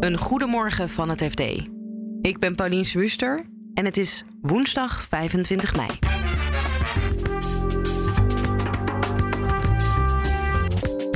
Een goedemorgen van het FD. Ik ben Paulien Swuster en het is woensdag 25 mei.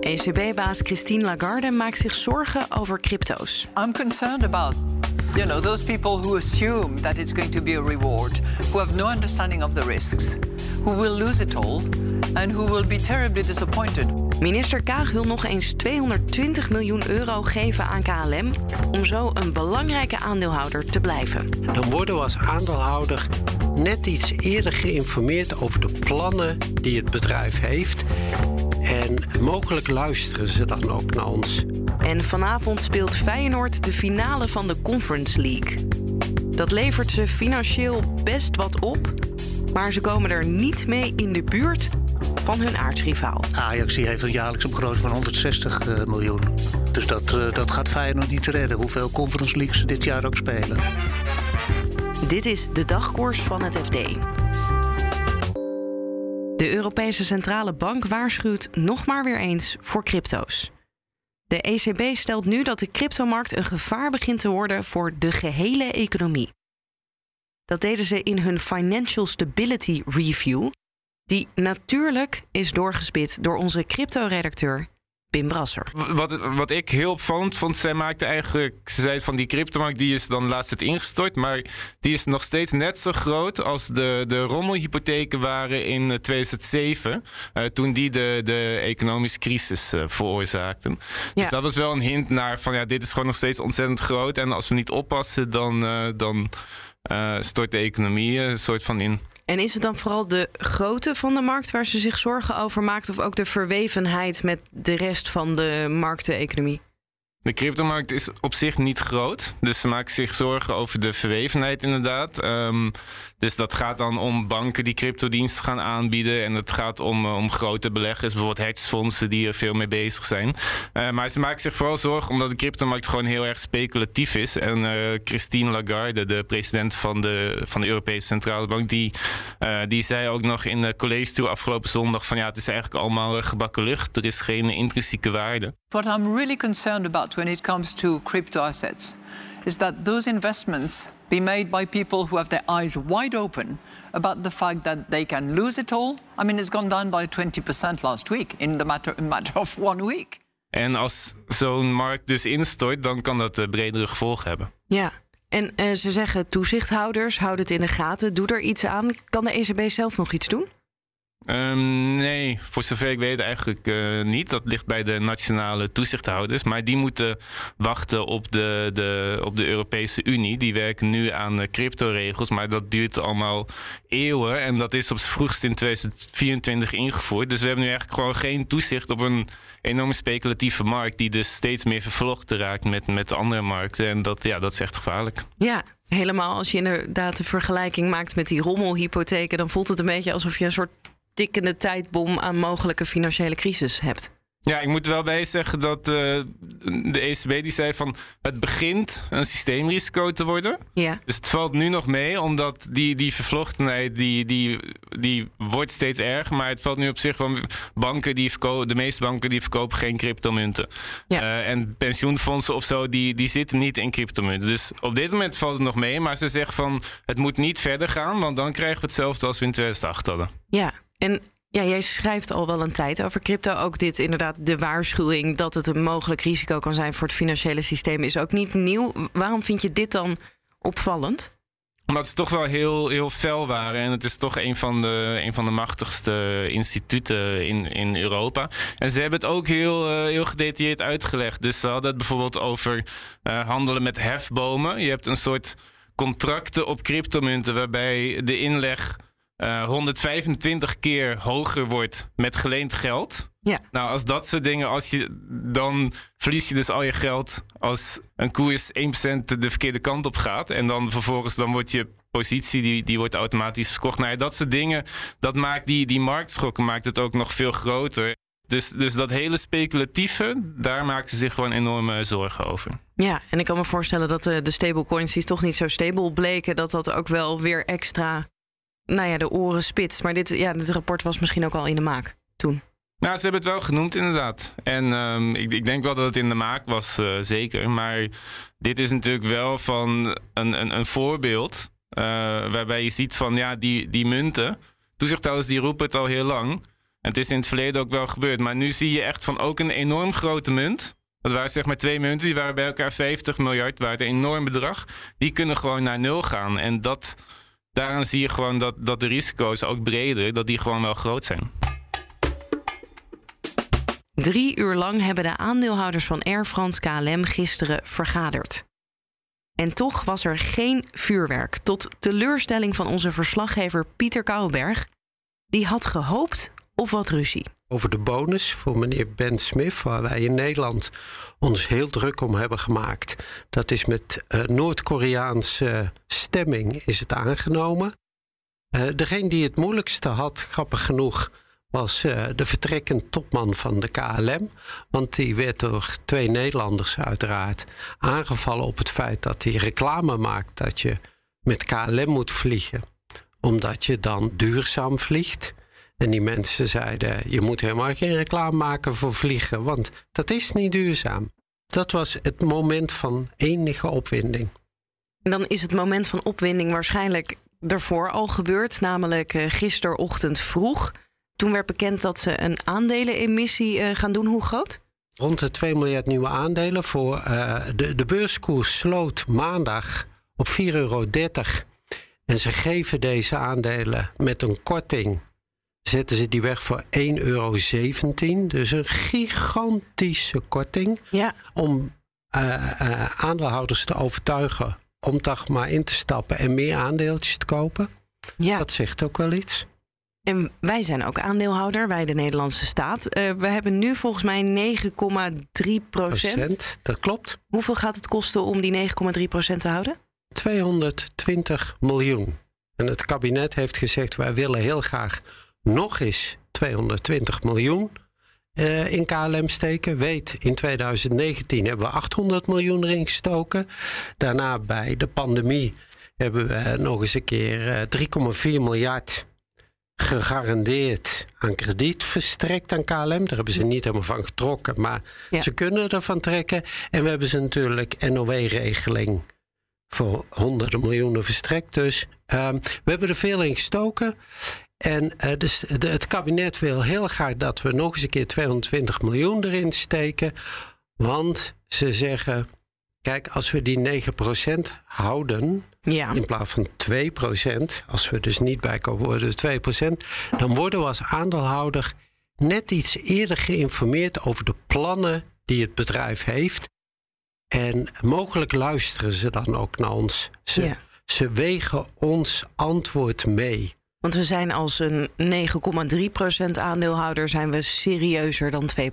ECB-baas Christine Lagarde maakt zich zorgen over crypto's. I'm concerned about you know those people who assume that it's going to be a reward, who have no understanding of the risks, who will lose it all and who will be terribly disappointed. Minister Kaag wil nog eens 220 miljoen euro geven aan KLM om zo een belangrijke aandeelhouder te blijven. Dan worden we als aandeelhouder net iets eerder geïnformeerd over de plannen die het bedrijf heeft. En mogelijk luisteren ze dan ook naar ons. En vanavond speelt Feyenoord de finale van de Conference League. Dat levert ze financieel best wat op, maar ze komen er niet mee in de buurt van hun aardsrivaal. Ajax die heeft een jaarlijkse begroting van 160 eh, miljoen. Dus dat, uh, dat gaat Feyenoord niet redden, hoeveel Conference Leagues ze dit jaar ook spelen. Dit is de dagkoers van het FD. De Europese Centrale Bank waarschuwt nog maar weer eens voor crypto's. De ECB stelt nu dat de cryptomarkt een gevaar begint te worden voor de gehele economie. Dat deden ze in hun Financial Stability Review, die natuurlijk is doorgespit door onze crypto-redacteur Pim Brasser. Wat, wat ik heel opvallend vond, zij maakte eigenlijk... Ze zei van die cryptomarkt die is dan laatst het ingestort... maar die is nog steeds net zo groot als de, de rommelhypotheken waren in 2007... Uh, toen die de, de economische crisis uh, veroorzaakten. Ja. Dus dat was wel een hint naar van ja, dit is gewoon nog steeds ontzettend groot... en als we niet oppassen, dan, uh, dan stort de economie een soort van in. En is het dan vooral de grootte van de markt waar ze zich zorgen over maakt, of ook de verwevenheid met de rest van de markteconomie? De cryptomarkt is op zich niet groot. Dus ze maken zich zorgen over de verwevenheid, inderdaad. Um, dus dat gaat dan om banken die cryptodiensten gaan aanbieden. En het gaat om, om grote beleggers, bijvoorbeeld hedgefondsen die er veel mee bezig zijn. Uh, maar ze maken zich vooral zorgen omdat de cryptomarkt gewoon heel erg speculatief is. En uh, Christine Lagarde, de president van de, van de Europese Centrale Bank, die, die zei ook nog in de college toe afgelopen zondag: van ja, het is eigenlijk allemaal gebakken lucht. Er is geen intrinsieke waarde. What I'm really concerned about when it comes to crypto assets is that those investments be made by people who have their eyes wide open about the fact that they can lose it all. I mean, it's gone down by 20% last week in the matter, matter of one week. En als zo'n markt dus instort, dan kan dat uh, bredere gevolgen hebben. Ja, en uh, ze zeggen toezichthouders, houd het in de gaten, doe er iets aan. Kan de ECB zelf nog iets doen? Um, nee, voor zover ik weet eigenlijk uh, niet. Dat ligt bij de nationale toezichthouders. Maar die moeten wachten op de, de, op de Europese Unie. Die werken nu aan de cryptoregels. Maar dat duurt allemaal eeuwen. En dat is op z'n vroegst in 2024 ingevoerd. Dus we hebben nu eigenlijk gewoon geen toezicht op een enorme speculatieve markt. Die dus steeds meer vervlochten raakt met, met andere markten. En dat, ja, dat is echt gevaarlijk. Ja, helemaal als je inderdaad de vergelijking maakt met die rommelhypotheken. Dan voelt het een beetje alsof je een soort tikkende tijdbom aan mogelijke financiële crisis hebt. Ja, ik moet er wel bij zeggen dat uh, de ECB die zei van het begint een systeemrisico te worden. Ja. Dus het valt nu nog mee, omdat die, die vervlochtenheid die, die, die wordt steeds erger. Maar het valt nu op zich van banken die verkopen, de meeste banken die verkopen geen cryptomunten. Ja. Uh, en pensioenfondsen of zo, die, die zitten niet in cryptomunten. Dus op dit moment valt het nog mee. Maar ze zeggen van het moet niet verder gaan, want dan krijgen we hetzelfde als we in 2008 hadden. Ja, en ja, jij schrijft al wel een tijd over crypto. Ook dit inderdaad, de waarschuwing dat het een mogelijk risico kan zijn voor het financiële systeem is ook niet nieuw. Waarom vind je dit dan opvallend? Omdat ze toch wel heel, heel fel waren. En het is toch een van de, een van de machtigste instituten in, in Europa. En ze hebben het ook heel, uh, heel gedetailleerd uitgelegd. Dus ze hadden het bijvoorbeeld over uh, handelen met hefbomen. Je hebt een soort contracten op cryptomunten waarbij de inleg uh, 125 keer hoger wordt met geleend geld. Ja. Nou, als dat soort dingen, als je, dan verlies je dus al je geld als een koers 1% de verkeerde kant op gaat. En dan vervolgens dan wordt je positie, die, die wordt automatisch verkocht. Nou ja, dat soort dingen, dat maakt die, die marktschokken maakt het ook nog veel groter. Dus, dus dat hele speculatieve, daar maakten ze zich gewoon enorme zorgen over. Ja, en ik kan me voorstellen dat de, de stablecoins die toch niet zo stable bleken, dat dat ook wel weer extra nou ja, de oren spitst. Maar dit, ja, dit rapport was misschien ook al in de maak toen. Nou, ze hebben het wel genoemd inderdaad. En um, ik, ik, denk wel dat het in de maak was, uh, zeker. Maar dit is natuurlijk wel van een, een, een voorbeeld... Uh, waarbij je ziet van, ja, die, die munten... Toezichthouders die roepen het al heel lang. En het is in het verleden ook wel gebeurd. Maar nu zie je echt van ook een enorm grote munt... Dat waren zeg maar twee munten, die waren bij elkaar 50 miljard waard. Een enorm bedrag. Die kunnen gewoon naar nul gaan. En dat, daaraan zie je gewoon dat, dat de risico's ook breder, dat die gewoon wel groot zijn. Drie uur lang hebben de aandeelhouders van Air France KLM gisteren vergaderd. En toch was er geen vuurwerk, tot teleurstelling van onze verslaggever Pieter Kouwenberg. Die had gehoopt op wat ruzie. Over de bonus voor meneer Ben Smith, waar wij in Nederland ons heel druk om hebben gemaakt. Dat is met uh, Noord-Koreaanse stemming is het aangenomen. Uh, degene die het moeilijkste had, grappig genoeg, was de vertrekkend topman van de KLM. Want die werd door twee Nederlanders uiteraard aangevallen op het feit dat hij reclame maakt dat je met KLM moet vliegen. Omdat je dan duurzaam vliegt. En die mensen zeiden: Je moet helemaal geen reclame maken voor vliegen, want dat is niet duurzaam. Dat was het moment van enige opwinding. En dan is het moment van opwinding waarschijnlijk ervoor al gebeurd, namelijk uh, gisterochtend vroeg. Toen werd bekend dat ze een aandelenemissie uh, gaan doen. Hoe groot? Rond de 2 miljard nieuwe aandelen. Voor, uh, de, de beurskoers sloot maandag op 4,30 euro. En ze geven deze aandelen met een korting zetten ze die weg voor 1,17 euro. Dus een gigantische korting. Ja. Om uh, uh, aandeelhouders te overtuigen om toch maar in te stappen en meer aandeeltjes te kopen. Ja. Dat zegt ook wel iets. En wij zijn ook aandeelhouder, wij de Nederlandse staat. Uh, we hebben nu volgens mij 9,3 procent. Dat klopt. Hoeveel gaat het kosten om die 9,3 procent te houden? 220 miljoen. En het kabinet heeft gezegd: wij willen heel graag nog eens 220 miljoen uh, in KLM steken. Weet, in 2019 hebben we 800 miljoen erin gestoken. Daarna bij de pandemie hebben we nog eens een keer uh, 3,4 miljard gegarandeerd aan krediet verstrekt aan KLM. Daar hebben ze niet helemaal van getrokken, maar ja. ze kunnen ervan trekken. En we hebben ze natuurlijk NOW-regeling voor honderden miljoenen verstrekt. Dus uh, we hebben er veel in gestoken. En uh, dus de, het kabinet wil heel graag dat we nog eens een keer 220 miljoen erin steken. Want ze zeggen: kijk, als we die 9% houden. Ja. In plaats van 2%, als we dus niet bijkomen worden 2%, dan worden we als aandeelhouder net iets eerder geïnformeerd over de plannen die het bedrijf heeft. En mogelijk luisteren ze dan ook naar ons. Ze, ja. ze wegen ons antwoord mee. Want we zijn als een 9,3% aandeelhouder zijn we serieuzer dan 2%.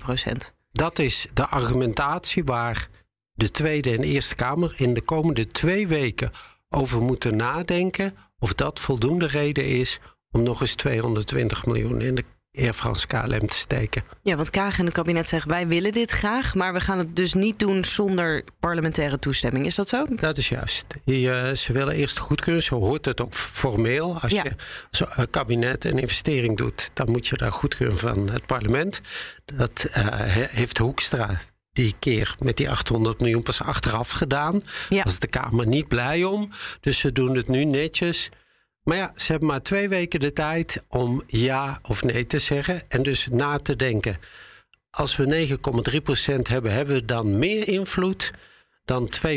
Dat is de argumentatie waar de Tweede en Eerste Kamer in de komende twee weken over moeten nadenken. Of dat voldoende reden is om nog eens 220 miljoen in de Air France KLM te steken. Ja, want Kaag en het kabinet zeggen wij willen dit graag, maar we gaan het dus niet doen zonder parlementaire toestemming. Is dat zo? Dat is juist. Je, ze willen eerst goedkeuren, zo hoort het ook formeel. Als Ja. je zo, een kabinet een investering doet, dan moet je daar goedkeuren van het parlement. Dat eh, he- heeft Hoekstra die keer met die 800 miljoen pas achteraf gedaan. Ja. Daar is de Kamer niet blij om. Dus ze doen het nu netjes. Maar ja, ze hebben maar twee weken de tijd om ja of nee te zeggen. En dus na te denken. Als we 9,3% hebben, hebben we dan meer invloed dan 2%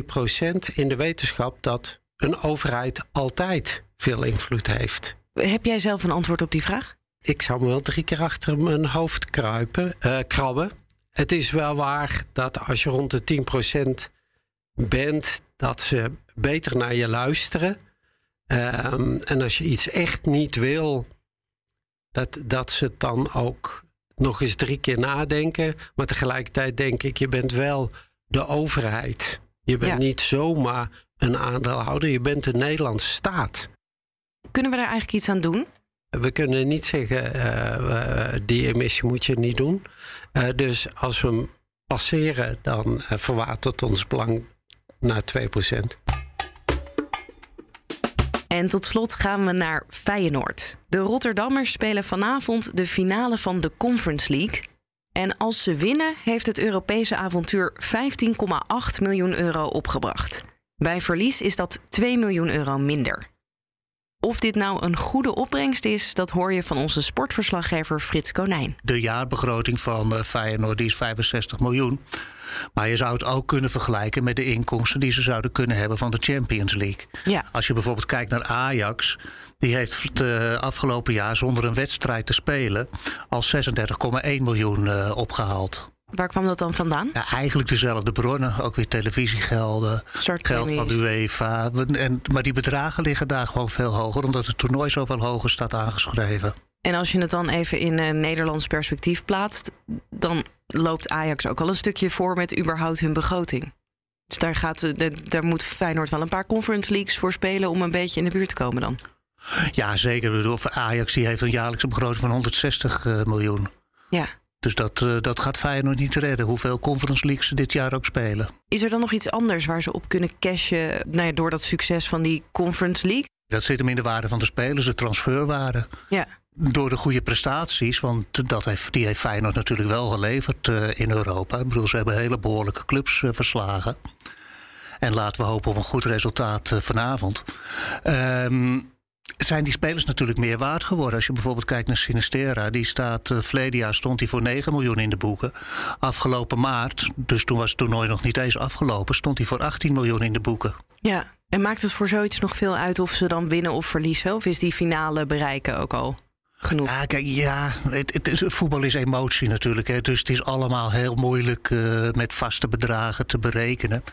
in de wetenschap dat een overheid altijd veel invloed heeft. Heb jij zelf een antwoord op die vraag? Ik zou me wel drie keer achter mijn hoofd kruipen, eh, krabben. Het is wel waar dat als je rond de 10% bent, dat ze beter naar je luisteren. Ehm, en als je iets echt niet wil, dat, dat ze het dan ook nog eens drie keer nadenken. Maar tegelijkertijd denk ik, je bent wel de overheid. Je bent Ja. niet zomaar een aandeelhouder, je bent de Nederlandse staat. Kunnen we daar eigenlijk iets aan doen? We kunnen niet zeggen, eh, die emissie moet je niet doen. Eh, dus als we hem passeren, dan eh, verwatert ons belang naar 2%. En tot slot gaan we naar Feyenoord. De Rotterdammers spelen vanavond de finale van de Conference League. En als ze winnen, heeft het Europese avontuur 15,8 miljoen euro opgebracht. Bij verlies is dat 2 miljoen euro minder. Of dit nou een goede opbrengst is, dat hoor je van onze sportverslaggever Frits Konijn. De jaarbegroting van eh, Feyenoord is 65 miljoen. Maar je zou het ook kunnen vergelijken met de inkomsten die ze zouden kunnen hebben van de Champions League. Ja. Als je bijvoorbeeld kijkt naar Ajax, die heeft het eh, afgelopen jaar zonder een wedstrijd te spelen al 36,1 miljoen uh, opgehaald. Waar kwam dat dan vandaan? Ja, eigenlijk dezelfde bronnen. Ook weer televisiegelden, geld van de UEFA. En, maar die bedragen liggen daar gewoon veel hoger... omdat het toernooi zoveel hoger staat aangeschreven. En als je het dan even in een Nederlands perspectief plaatst... dan loopt Ajax ook al een stukje voor met überhaupt hun begroting. Dus daar, gaat, daar moet Feyenoord wel een paar Conference Leagues voor spelen... om een beetje in de buurt te komen dan. Ja, zeker. Ajax die heeft een jaarlijkse begroting van 160 uh, miljoen. Ja. Dus dat, uh, dat gaat Feyenoord niet redden, hoeveel Conference Leagues ze dit jaar ook spelen. Is er dan nog iets anders waar ze op kunnen cashen nou ja, door dat succes van die Conference League? Dat zit hem in de waarde van de spelers, de transferwaarde. Ja. Door de goede prestaties, want dat heeft, die heeft Feyenoord natuurlijk wel geleverd uh, in Europa. Ik bedoel, ze hebben hele behoorlijke clubs uh, verslagen. En laten we hopen op een goed resultaat vanavond. Um, zijn die spelers natuurlijk meer waard geworden. Als je bijvoorbeeld kijkt naar Sinistera, die staat uh, jaar stond hij voor 9 miljoen in de boeken. Afgelopen maart, dus toen was het toernooi nog niet eens afgelopen, stond hij voor 18 miljoen in de boeken. Ja, en maakt het voor zoiets nog veel uit of ze dan winnen of verliezen? Of is die finale bereiken ook al? Genoeg. Ja, kijk, ja het, het voetbal is emotie natuurlijk. Hè, dus het is allemaal heel moeilijk uh, met vaste bedragen te berekenen.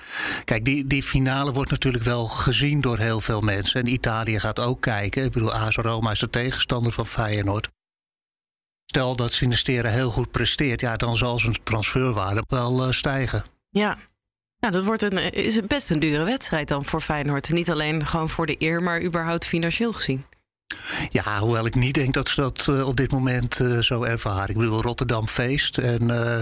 Kijk, die, die finale wordt natuurlijk wel gezien door heel veel mensen. En Italië gaat ook kijken. Ik bedoel, AS Roma is de tegenstander van Feyenoord. Stel dat Sinistera heel goed presteert, ja, dan zal zijn transferwaarde wel uh, stijgen. Ja, nou, dat wordt een, is best een dure wedstrijd dan voor Feyenoord. Niet alleen gewoon voor de eer, maar überhaupt financieel gezien. Ja, hoewel ik niet denk dat ze dat uh, op dit moment uh, zo ervaren. Ik bedoel, Rotterdam feest. En, uh,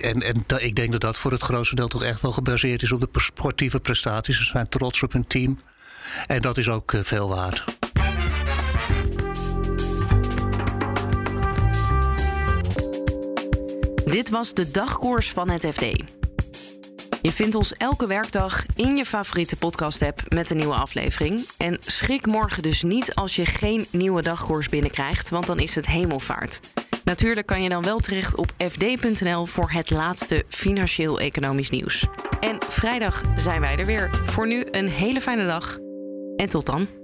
en, en ik denk dat dat voor het grootste deel toch echt wel gebaseerd is op de sportieve prestaties. Ze zijn trots op hun team. En dat is ook veel waard. Dit was de dagkoers van het FD. Je vindt ons elke werkdag in je favoriete podcast-app met een nieuwe aflevering. En schrik morgen dus niet als je geen nieuwe dagkoers binnenkrijgt, want dan is het hemelvaart. Natuurlijk kan je dan wel terecht op fd.nl voor het laatste financieel-economisch nieuws. En vrijdag zijn wij er weer. Voor nu een hele fijne dag en tot dan.